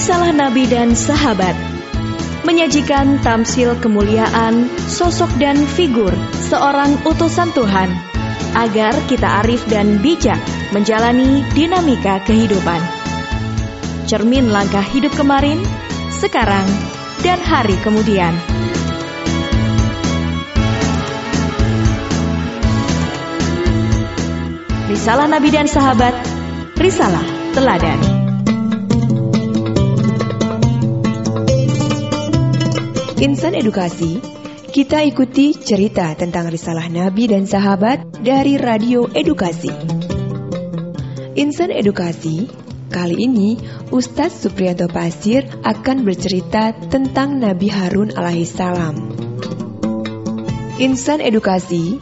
Risalah Nabi dan Sahabat menyajikan tamsil kemuliaan, sosok dan figur seorang utusan Tuhan agar kita arif dan bijak menjalani dinamika kehidupan. Cermin langkah hidup kemarin, sekarang, dan hari kemudian. Risalah Nabi dan Sahabat, Risalah Teladan. Insan Edukasi, kita ikuti cerita tentang risalah Nabi dan sahabat dari Radio Edukasi. Insan Edukasi, kali ini Ustadz Supriyanto Pasir akan bercerita tentang Nabi Harun alaihissalam. Insan Edukasi,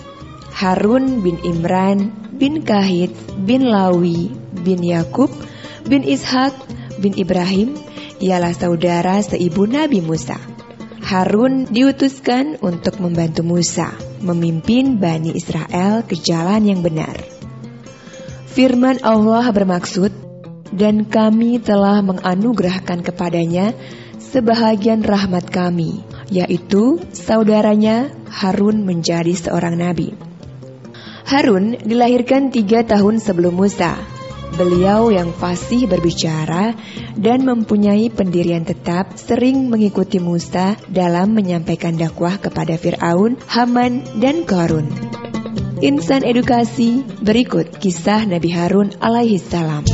Harun bin Imran bin Kahit bin Lawi bin Yakub bin Ishak bin Ibrahim ialah saudara seibu Nabi Musa. Harun diutuskan untuk membantu Musa memimpin Bani Israel ke jalan yang benar. Firman Allah bermaksud, dan kami telah menganugerahkan kepadanya sebahagian rahmat kami, yaitu saudaranya Harun menjadi seorang nabi. Harun dilahirkan tiga tahun sebelum Musa. Beliau yang fasih berbicara dan mempunyai pendirian tetap sering mengikuti Musa dalam menyampaikan dakwah kepada Fir'aun, Haman, dan Korun. Insan edukasi berikut kisah Nabi Harun alaihissalam.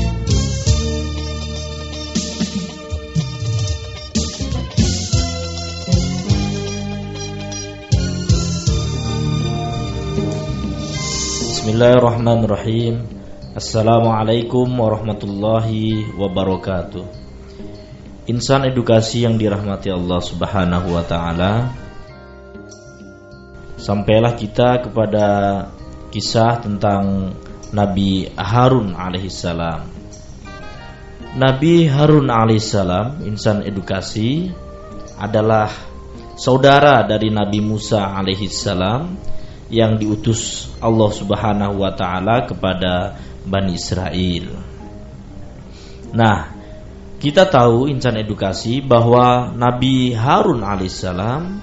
Bismillahirrahmanirrahim Assalamualaikum warahmatullahi wabarakatuh. Insan edukasi yang dirahmati Allah subhanahu wa ta'ala. Sampailah kita kepada kisah tentang Nabi Harun alaihissalam. Nabi Harun alaihissalam Insan edukasi adalah saudara dari Nabi Musa alaihissalam yang diutus Allah Subhanahu wa taala kepada Bani Israel. Nah, kita tahu insan edukasi bahwa Nabi Harun alaihissalam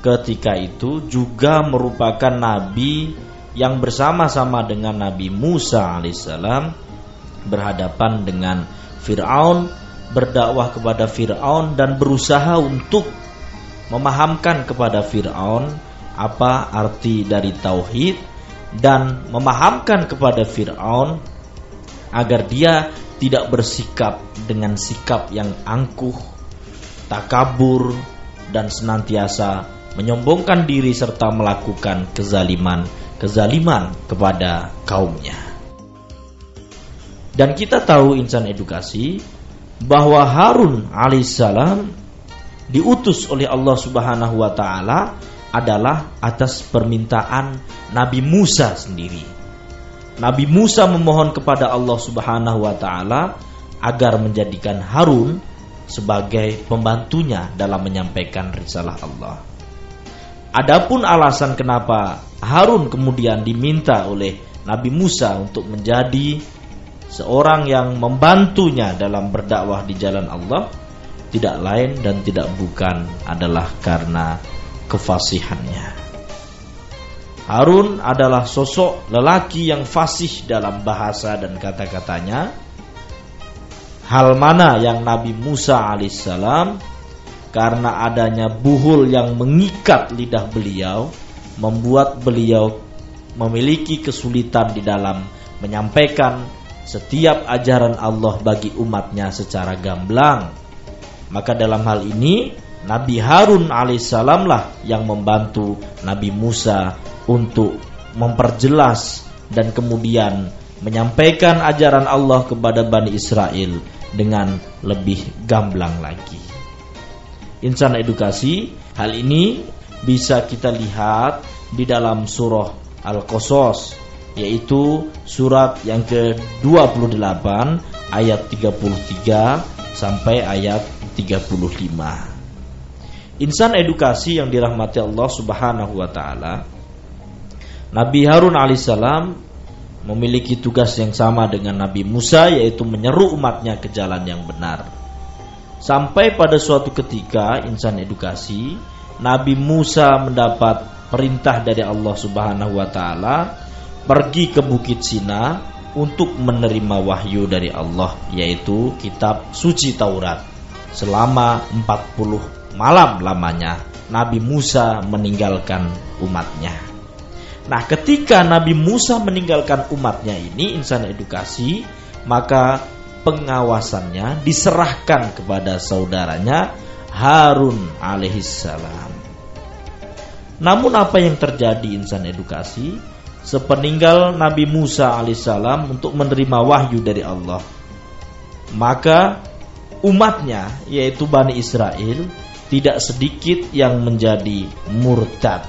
ketika itu juga merupakan nabi yang bersama-sama dengan Nabi Musa alaihissalam berhadapan dengan Firaun, berdakwah kepada Firaun dan berusaha untuk memahamkan kepada Firaun apa arti dari tauhid dan memahamkan kepada Firaun agar dia tidak bersikap dengan sikap yang angkuh, takabur dan senantiasa menyombongkan diri serta melakukan kezaliman-kezaliman kepada kaumnya. Dan kita tahu insan edukasi bahwa Harun alaihissalam diutus oleh Allah Subhanahu wa taala adalah atas permintaan Nabi Musa sendiri. Nabi Musa memohon kepada Allah Subhanahu wa taala agar menjadikan Harun sebagai pembantunya dalam menyampaikan risalah Allah. Adapun alasan kenapa Harun kemudian diminta oleh Nabi Musa untuk menjadi seorang yang membantunya dalam berdakwah di jalan Allah tidak lain dan tidak bukan adalah karena kefasihannya. Harun adalah sosok lelaki yang fasih dalam bahasa dan kata-katanya. Hal mana yang Nabi Musa alaihissalam karena adanya buhul yang mengikat lidah beliau membuat beliau memiliki kesulitan di dalam menyampaikan setiap ajaran Allah bagi umatnya secara gamblang. Maka dalam hal ini Nabi Harun alaihissalam lah yang membantu Nabi Musa untuk memperjelas dan kemudian menyampaikan ajaran Allah kepada Bani Israel dengan lebih gamblang lagi. Insan edukasi, hal ini bisa kita lihat di dalam surah Al-Qasas yaitu surat yang ke-28 ayat 33 sampai ayat 35. Insan edukasi yang dirahmati Allah Subhanahu wa taala. Nabi Harun alaihissalam memiliki tugas yang sama dengan Nabi Musa yaitu menyeru umatnya ke jalan yang benar. Sampai pada suatu ketika insan edukasi Nabi Musa mendapat perintah dari Allah Subhanahu wa taala pergi ke Bukit Sina untuk menerima wahyu dari Allah yaitu kitab suci Taurat. Selama 40 malam lamanya Nabi Musa meninggalkan umatnya. Nah, ketika Nabi Musa meninggalkan umatnya ini insan edukasi, maka pengawasannya diserahkan kepada saudaranya Harun alaihissalam. Namun apa yang terjadi insan edukasi? Sepeninggal Nabi Musa alaihissalam untuk menerima wahyu dari Allah, maka umatnya yaitu Bani Israel tidak sedikit yang menjadi murtad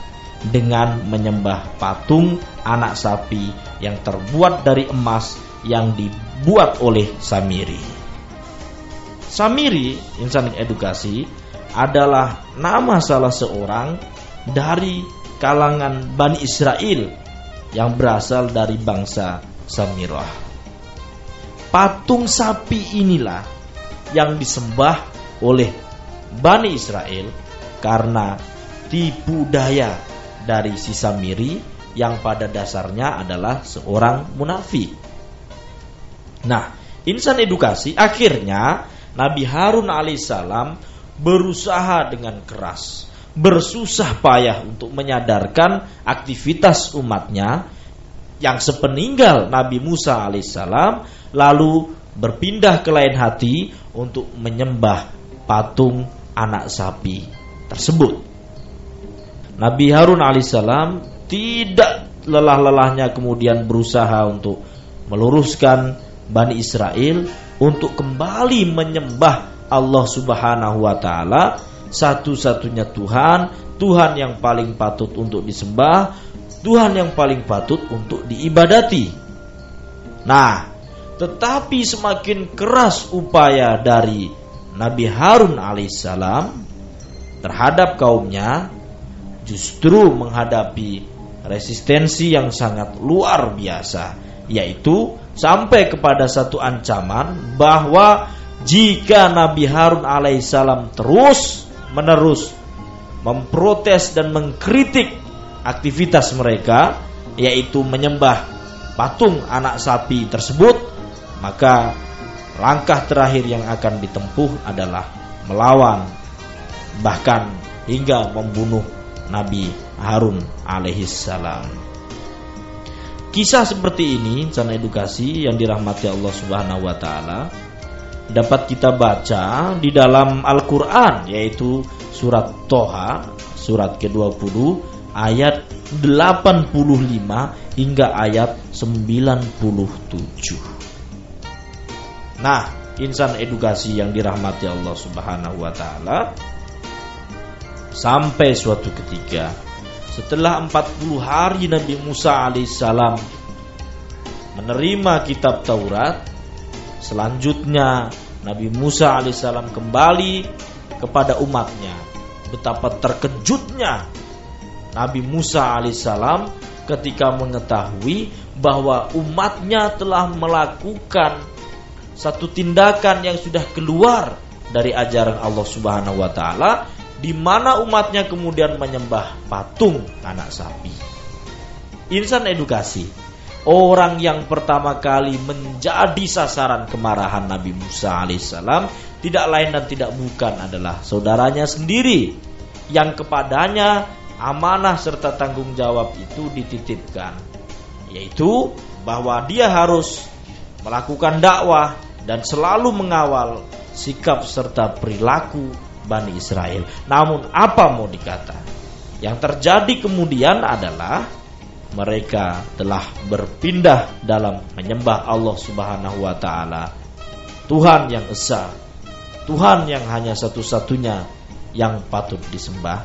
dengan menyembah patung anak sapi yang terbuat dari emas yang dibuat oleh Samiri. Samiri, insan edukasi, adalah nama salah seorang dari kalangan Bani Israel yang berasal dari bangsa Samirah. Patung sapi inilah yang disembah oleh Bani Israel karena tipu daya dari si Samiri yang pada dasarnya adalah seorang munafik. Nah, insan edukasi akhirnya Nabi Harun alaihissalam berusaha dengan keras, bersusah payah untuk menyadarkan aktivitas umatnya yang sepeninggal Nabi Musa alaihissalam lalu berpindah ke lain hati untuk menyembah patung anak sapi tersebut. Nabi Harun alaihissalam tidak lelah-lelahnya kemudian berusaha untuk meluruskan Bani Israel untuk kembali menyembah Allah Subhanahu wa taala satu-satunya Tuhan, Tuhan yang paling patut untuk disembah, Tuhan yang paling patut untuk diibadati. Nah, tetapi semakin keras upaya dari Nabi Harun alaihissalam terhadap kaumnya justru menghadapi resistensi yang sangat luar biasa yaitu sampai kepada satu ancaman bahwa jika Nabi Harun alaihissalam terus menerus memprotes dan mengkritik aktivitas mereka yaitu menyembah patung anak sapi tersebut maka langkah terakhir yang akan ditempuh adalah melawan bahkan hingga membunuh Nabi Harun alaihissalam. Kisah seperti ini, sana edukasi yang dirahmati Allah Subhanahu wa taala dapat kita baca di dalam Al-Qur'an yaitu surat Toha surat ke-20 ayat 85 hingga ayat 97. Nah, insan edukasi yang dirahmati Allah Subhanahu wa taala sampai suatu ketika setelah 40 hari Nabi Musa alaihissalam menerima kitab Taurat, selanjutnya Nabi Musa alaihissalam kembali kepada umatnya. Betapa terkejutnya Nabi Musa alaihissalam ketika mengetahui bahwa umatnya telah melakukan satu tindakan yang sudah keluar dari ajaran Allah Subhanahu wa taala di mana umatnya kemudian menyembah patung anak sapi. Insan edukasi, orang yang pertama kali menjadi sasaran kemarahan Nabi Musa alaihissalam tidak lain dan tidak bukan adalah saudaranya sendiri yang kepadanya amanah serta tanggung jawab itu dititipkan yaitu bahwa dia harus melakukan dakwah dan selalu mengawal sikap serta perilaku Bani Israel. Namun apa mau dikata? Yang terjadi kemudian adalah mereka telah berpindah dalam menyembah Allah Subhanahu wa taala. Tuhan yang esa, Tuhan yang hanya satu-satunya yang patut disembah.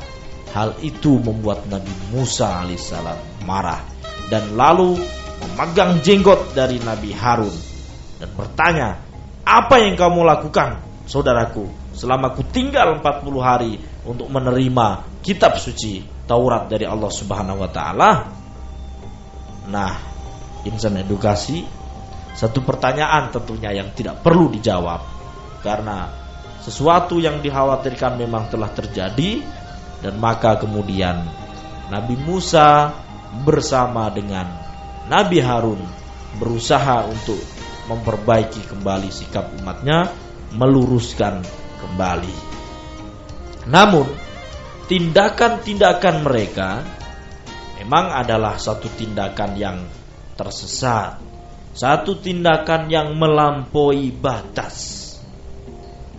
Hal itu membuat Nabi Musa alaihissalam marah dan lalu memegang jenggot dari Nabi Harun dan bertanya, "Apa yang kamu lakukan, saudaraku?" selama ku tinggal 40 hari untuk menerima kitab suci Taurat dari Allah Subhanahu wa taala. Nah, insan edukasi satu pertanyaan tentunya yang tidak perlu dijawab karena sesuatu yang dikhawatirkan memang telah terjadi dan maka kemudian Nabi Musa bersama dengan Nabi Harun berusaha untuk memperbaiki kembali sikap umatnya, meluruskan kembali. Namun, tindakan-tindakan mereka memang adalah satu tindakan yang tersesat, satu tindakan yang melampaui batas.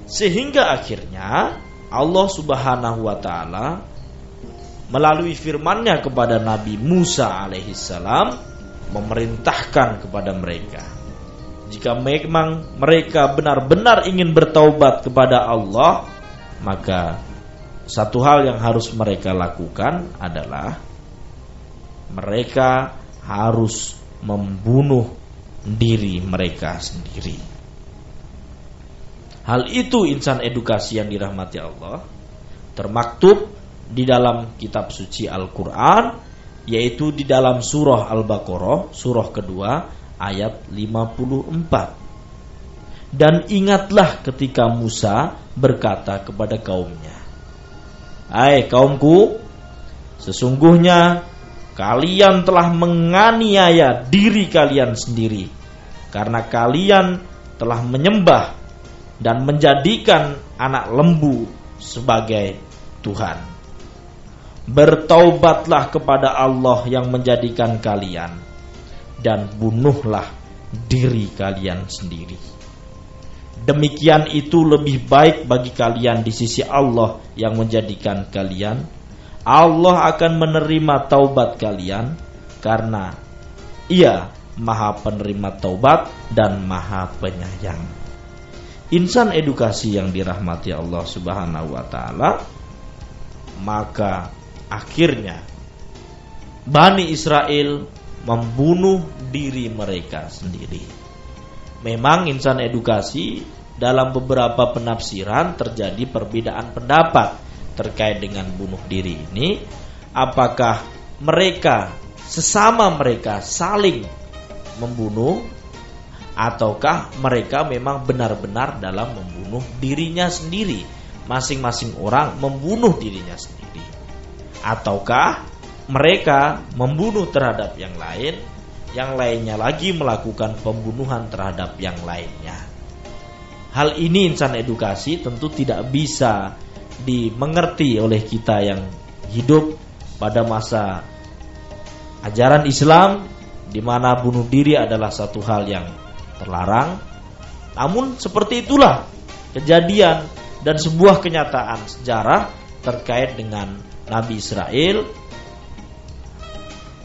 Sehingga akhirnya Allah Subhanahu wa taala melalui firman-Nya kepada Nabi Musa alaihissalam memerintahkan kepada mereka jika memang mereka benar-benar ingin bertaubat kepada Allah maka satu hal yang harus mereka lakukan adalah mereka harus membunuh diri mereka sendiri. Hal itu insan edukasi yang dirahmati Allah termaktub di dalam kitab suci Al-Qur'an yaitu di dalam surah Al-Baqarah surah kedua ayat 54. Dan ingatlah ketika Musa berkata kepada kaumnya, "Hai kaumku, sesungguhnya kalian telah menganiaya diri kalian sendiri karena kalian telah menyembah dan menjadikan anak lembu sebagai Tuhan. Bertaubatlah kepada Allah yang menjadikan kalian dan bunuhlah diri kalian sendiri. Demikian itu lebih baik bagi kalian di sisi Allah yang menjadikan kalian. Allah akan menerima taubat kalian karena Ia Maha penerima taubat dan Maha penyayang. Insan edukasi yang dirahmati Allah Subhanahu wa taala maka akhirnya Bani Israel membunuh diri mereka sendiri. Memang insan edukasi dalam beberapa penafsiran terjadi perbedaan pendapat terkait dengan bunuh diri ini. Apakah mereka sesama mereka saling membunuh ataukah mereka memang benar-benar dalam membunuh dirinya sendiri? Masing-masing orang membunuh dirinya sendiri ataukah mereka membunuh terhadap yang lain, yang lainnya lagi melakukan pembunuhan terhadap yang lainnya. Hal ini insan edukasi tentu tidak bisa dimengerti oleh kita yang hidup pada masa ajaran Islam di mana bunuh diri adalah satu hal yang terlarang. Namun seperti itulah kejadian dan sebuah kenyataan sejarah terkait dengan Nabi Israel.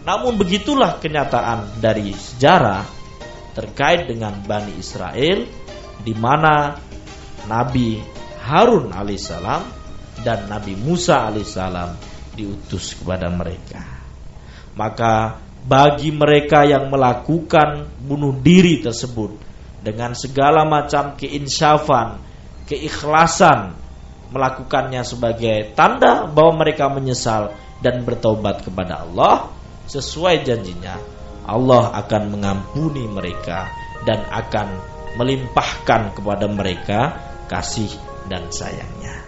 Namun begitulah kenyataan dari sejarah terkait dengan Bani Israel di mana Nabi Harun alaihissalam dan Nabi Musa alaihissalam diutus kepada mereka. Maka bagi mereka yang melakukan bunuh diri tersebut dengan segala macam keinsafan, keikhlasan, melakukannya sebagai tanda bahwa mereka menyesal dan bertobat kepada Allah sesuai janjinya Allah akan mengampuni mereka dan akan melimpahkan kepada mereka kasih dan sayangnya.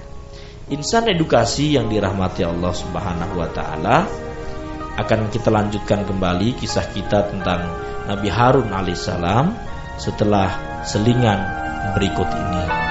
Insan edukasi yang dirahmati Allah Subhanahu wa taala akan kita lanjutkan kembali kisah kita tentang Nabi Harun alaihissalam setelah selingan berikut ini.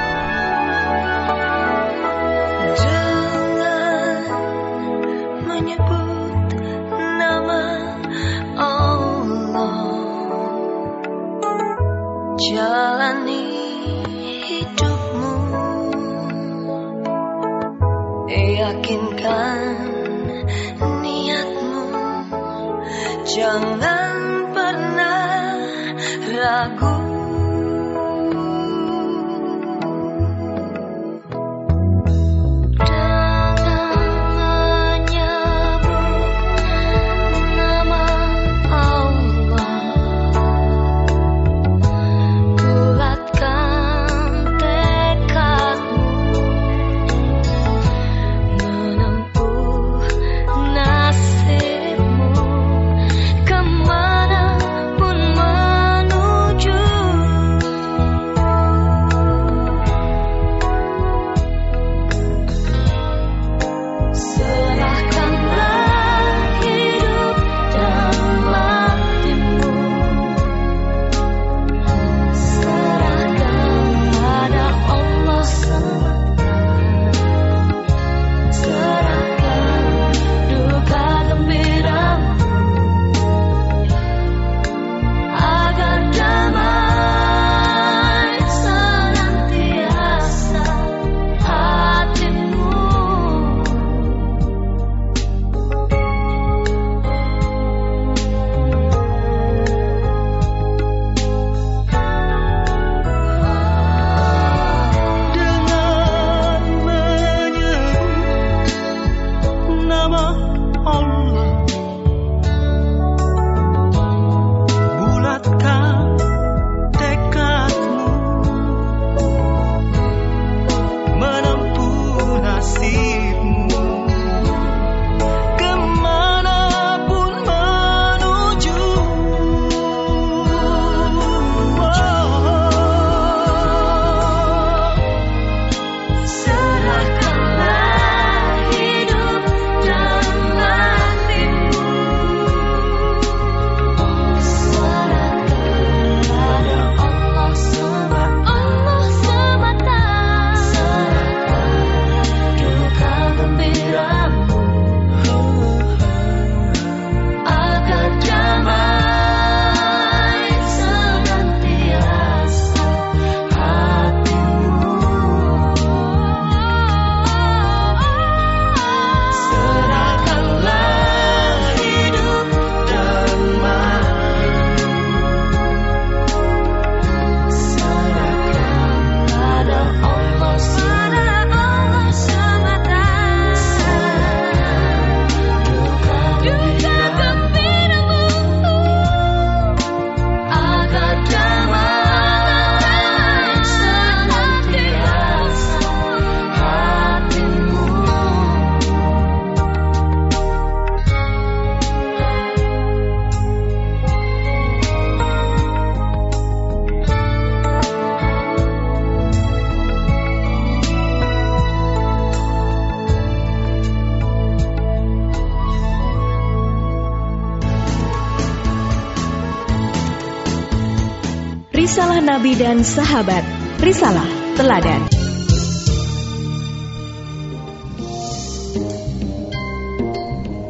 Dan Sahabat Risalah Teladan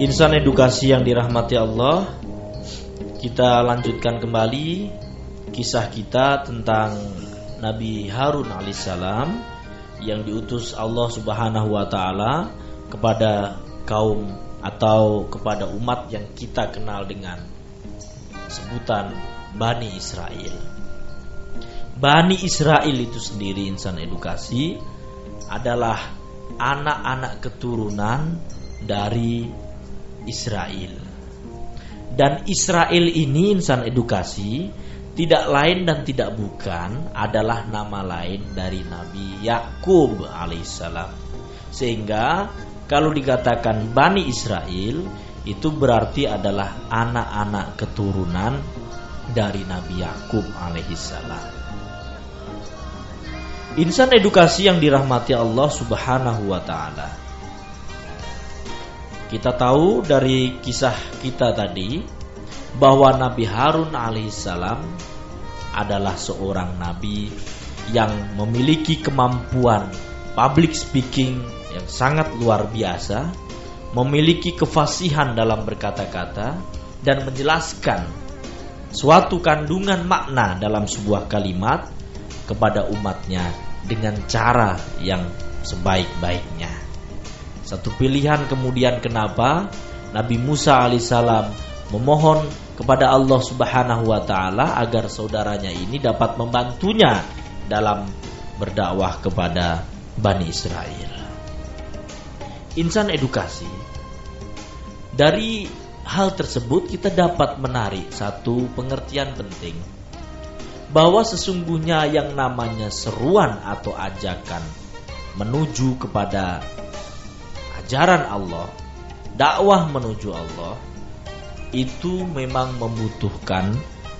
Insan edukasi yang dirahmati Allah Kita lanjutkan kembali Kisah kita tentang Nabi Harun alaihissalam Yang diutus Allah subhanahu wa ta'ala Kepada kaum atau kepada umat yang kita kenal dengan sebutan Bani Israel. Bani Israel itu sendiri insan edukasi adalah anak-anak keturunan dari Israel. Dan Israel ini insan edukasi tidak lain dan tidak bukan adalah nama lain dari Nabi Yakub alaihissalam. Sehingga kalau dikatakan Bani Israel itu berarti adalah anak-anak keturunan dari Nabi Yakub alaihissalam. Insan edukasi yang dirahmati Allah Subhanahu wa taala. Kita tahu dari kisah kita tadi bahwa Nabi Harun alaihissalam adalah seorang nabi yang memiliki kemampuan public speaking yang sangat luar biasa, memiliki kefasihan dalam berkata-kata dan menjelaskan suatu kandungan makna dalam sebuah kalimat kepada umatnya dengan cara yang sebaik-baiknya. Satu pilihan kemudian kenapa Nabi Musa alaihissalam memohon kepada Allah Subhanahu wa taala agar saudaranya ini dapat membantunya dalam berdakwah kepada Bani Israel insan edukasi. Dari hal tersebut kita dapat menarik satu pengertian penting bahwa sesungguhnya yang namanya seruan atau ajakan menuju kepada ajaran Allah, dakwah menuju Allah itu memang membutuhkan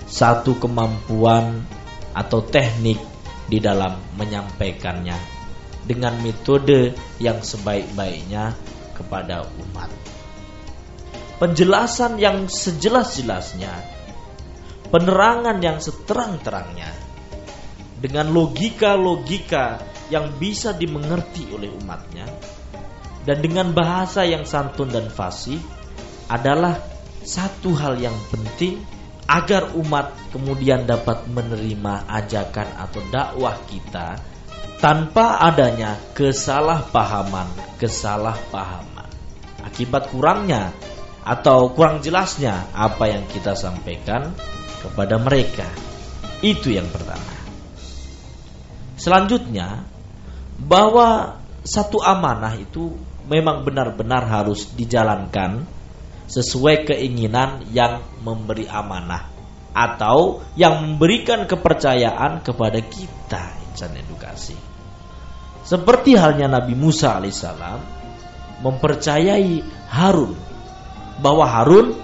satu kemampuan atau teknik di dalam menyampaikannya dengan metode yang sebaik-baiknya kepada umat. Penjelasan yang sejelas-jelasnya, penerangan yang seterang-terangnya, dengan logika-logika yang bisa dimengerti oleh umatnya, dan dengan bahasa yang santun dan fasih adalah satu hal yang penting agar umat kemudian dapat menerima ajakan atau dakwah kita tanpa adanya kesalahpahaman-kesalahpahaman. Akibat kurangnya atau kurang jelasnya apa yang kita sampaikan kepada mereka. Itu yang pertama. Selanjutnya, bahwa satu amanah itu memang benar-benar harus dijalankan sesuai keinginan yang memberi amanah atau yang memberikan kepercayaan kepada kita insan edukasi. Seperti halnya Nabi Musa alaihissalam mempercayai Harun bahwa Harun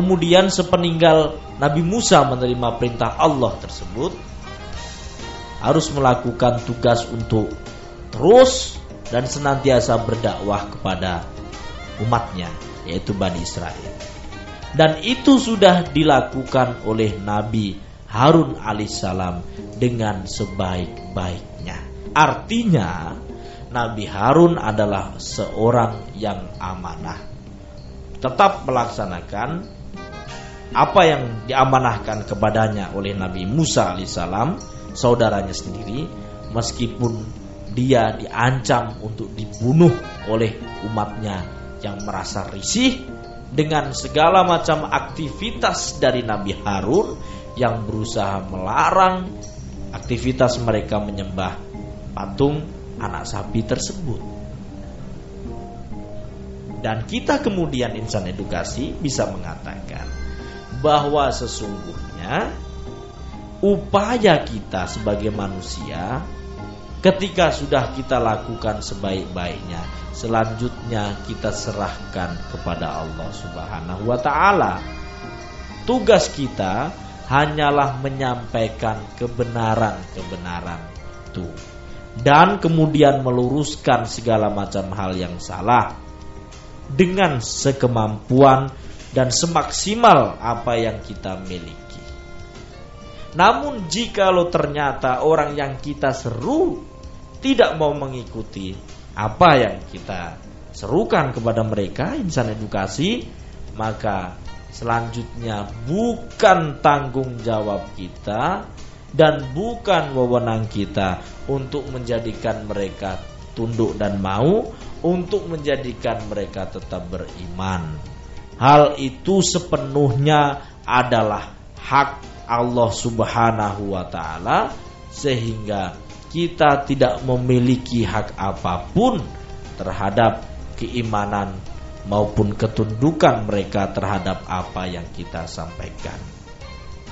kemudian sepeninggal Nabi Musa menerima perintah Allah tersebut harus melakukan tugas untuk terus dan senantiasa berdakwah kepada umatnya yaitu Bani Israel. Dan itu sudah dilakukan oleh Nabi Harun alaihissalam dengan sebaik-baiknya. Artinya Nabi Harun adalah seorang yang amanah. Tetap melaksanakan apa yang diamanahkan kepadanya oleh Nabi Musa alaihissalam, saudaranya sendiri, meskipun dia diancam untuk dibunuh oleh umatnya yang merasa risih dengan segala macam aktivitas dari Nabi Harun yang berusaha melarang aktivitas mereka menyembah patung anak sapi tersebut. Dan kita kemudian insan edukasi bisa mengatakan bahwa sesungguhnya upaya kita sebagai manusia ketika sudah kita lakukan sebaik-baiknya selanjutnya kita serahkan kepada Allah Subhanahu wa taala. Tugas kita hanyalah menyampaikan kebenaran-kebenaran itu dan kemudian meluruskan segala macam hal yang salah dengan sekemampuan dan semaksimal apa yang kita miliki. Namun jika lo ternyata orang yang kita seru tidak mau mengikuti apa yang kita serukan kepada mereka insan edukasi, maka selanjutnya bukan tanggung jawab kita dan bukan wewenang kita untuk menjadikan mereka tunduk dan mau untuk menjadikan mereka tetap beriman. Hal itu sepenuhnya adalah hak Allah Subhanahu wa taala sehingga kita tidak memiliki hak apa pun terhadap keimanan maupun ketundukan mereka terhadap apa yang kita sampaikan.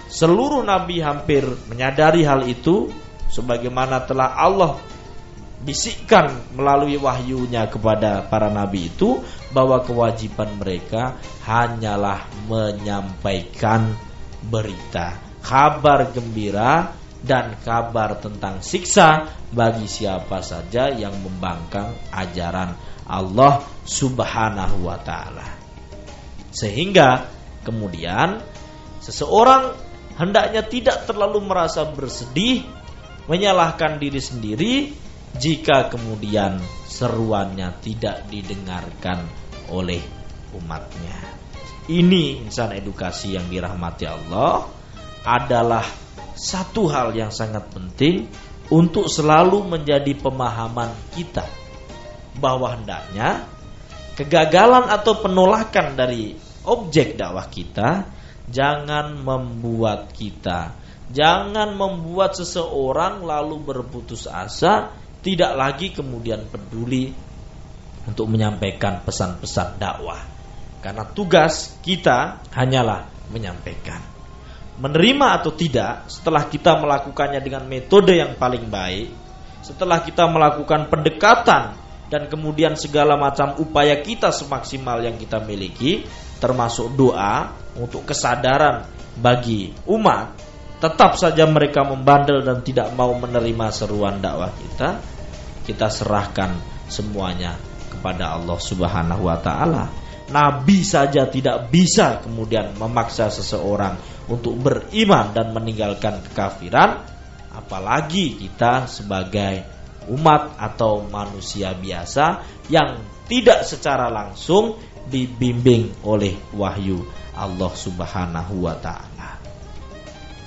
Seluruh nabi hampir menyadari hal itu sebagaimana telah Allah bisikkan melalui wahyunya kepada para nabi itu bahwa kewajiban mereka hanyalah menyampaikan berita kabar gembira dan kabar tentang siksa bagi siapa saja yang membangkang ajaran Allah Subhanahu wa taala. Sehingga kemudian seseorang hendaknya tidak terlalu merasa bersedih, menyalahkan diri sendiri jika kemudian seruannya tidak didengarkan oleh umatnya. Ini insan edukasi yang dirahmati Allah adalah satu hal yang sangat penting untuk selalu menjadi pemahaman kita bahwa hendaknya kegagalan atau penolakan dari objek dakwah kita jangan membuat kita jangan membuat seseorang lalu berputus asa tidak lagi kemudian peduli untuk menyampaikan pesan-pesan dakwah. Karena tugas kita hanyalah menyampaikan. Menerima atau tidak setelah kita melakukannya dengan metode yang paling baik, setelah kita melakukan pendekatan dan kemudian segala macam upaya kita semaksimal yang kita miliki, termasuk doa untuk kesadaran bagi umat, tetap saja mereka membandel dan tidak mau menerima seruan dakwah kita, kita serahkan semuanya kepada Allah Subhanahu wa taala. Nabi saja tidak bisa kemudian memaksa seseorang untuk beriman dan meninggalkan kekafiran, apalagi kita sebagai umat atau manusia biasa yang tidak secara langsung dibimbing oleh wahyu Allah Subhanahu wa taala.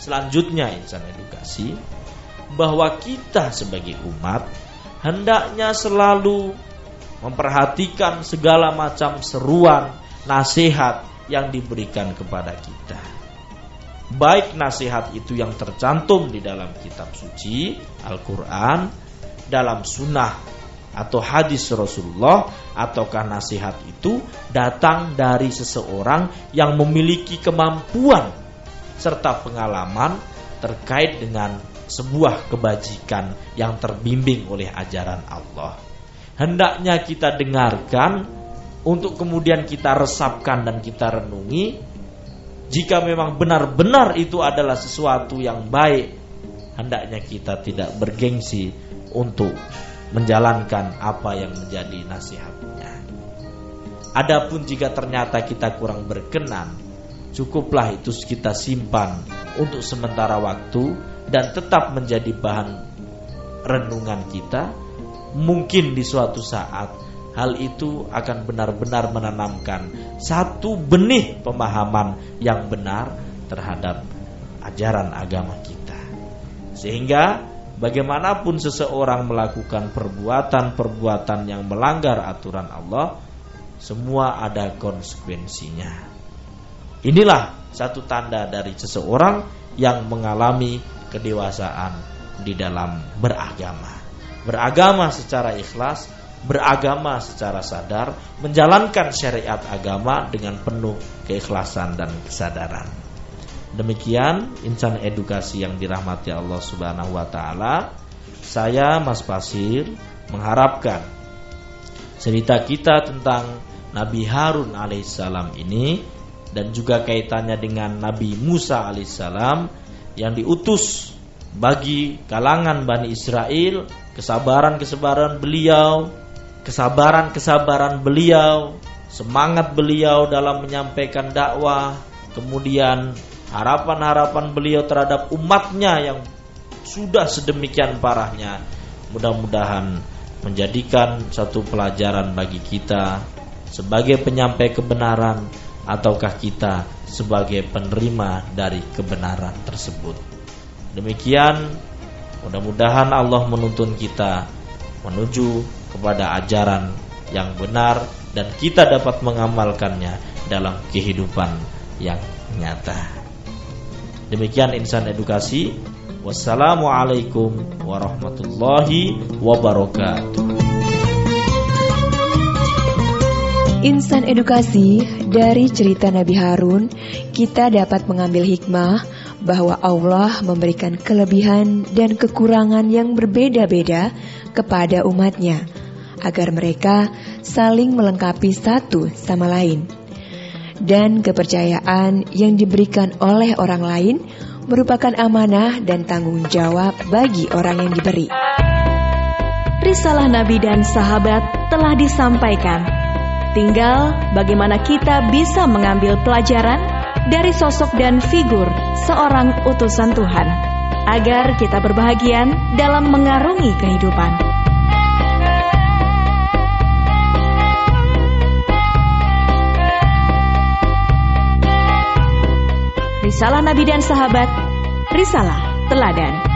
Selanjutnya insan edukasi bahwa kita sebagai umat hendaknya selalu memperhatikan segala macam seruan, nasihat yang diberikan kepada kita. Baik nasihat itu yang tercantum di dalam kitab suci, Al-Quran, dalam sunnah atau hadis Rasulullah, ataukah nasihat itu datang dari seseorang yang memiliki kemampuan serta pengalaman terkait dengan sebuah kebajikan yang terbimbing oleh ajaran Allah. Hendaknya kita dengarkan untuk kemudian kita resapkan dan kita renungi jika memang benar-benar itu adalah sesuatu yang baik hendaknya kita tidak bergengsi untuk menjalankan apa yang menjadi nasihatnya. Adapun jika ternyata kita kurang berkenan cukuplah itu kita simpan untuk sementara waktu dan tetap menjadi bahan renungan kita mungkin di suatu saat hal itu akan benar-benar menanamkan satu benih pemahaman yang benar terhadap ajaran agama kita. Sehingga bagaimanapun seseorang melakukan perbuatan-perbuatan yang melanggar aturan Allah, semua ada konsekuensinya. Inilah satu tanda dari seseorang yang mengalami kedewasaan di dalam beragama beragama secara ikhlas, beragama secara sadar, menjalankan syariat agama dengan penuh keikhlasan dan kesadaran. Demikian insan edukasi yang dirahmati Allah Subhanahu wa taala. Saya Mas Pasir mengharapkan cerita kita tentang Nabi Harun alaihissalam ini dan juga kaitannya dengan Nabi Musa alaihissalam yang diutus bagi kalangan Bani Israel kesabaran-kesabaran beliau, kesabaran-kesabaran beliau, semangat beliau dalam menyampaikan dakwah, kemudian harapan-harapan beliau terhadap umatnya yang sudah sedemikian parahnya mudah-mudahan menjadikan satu pelajaran bagi kita sebagai penyampai kebenaran ataukah kita sebagai penerima dari kebenaran tersebut. Demikian mudah-mudahan Allah menuntun kita menuju kepada ajaran yang benar dan kita dapat mengamalkannya dalam kehidupan yang nyata. Demikian insan edukasi Wassalamualaikum warahmatullahi wabarakatuh. Insan edukasi dari cerita Nabi Harun, kita dapat mengambil hikmah bahwa Allah memberikan kelebihan dan kekurangan yang berbeda-beda kepada umatnya, agar mereka saling melengkapi satu sama lain. Dan kepercayaan yang diberikan oleh orang lain merupakan amanah dan tanggung jawab bagi orang yang diberi. Risalah Nabi dan sahabat telah disampaikan. Tinggal bagaimana kita bisa mengambil pelajaran dari sosok dan figur seorang utusan Tuhan, agar kita berbahagian dalam mengarungi kehidupan. Risalah Nabi dan Sahabat, Risalah Teladan.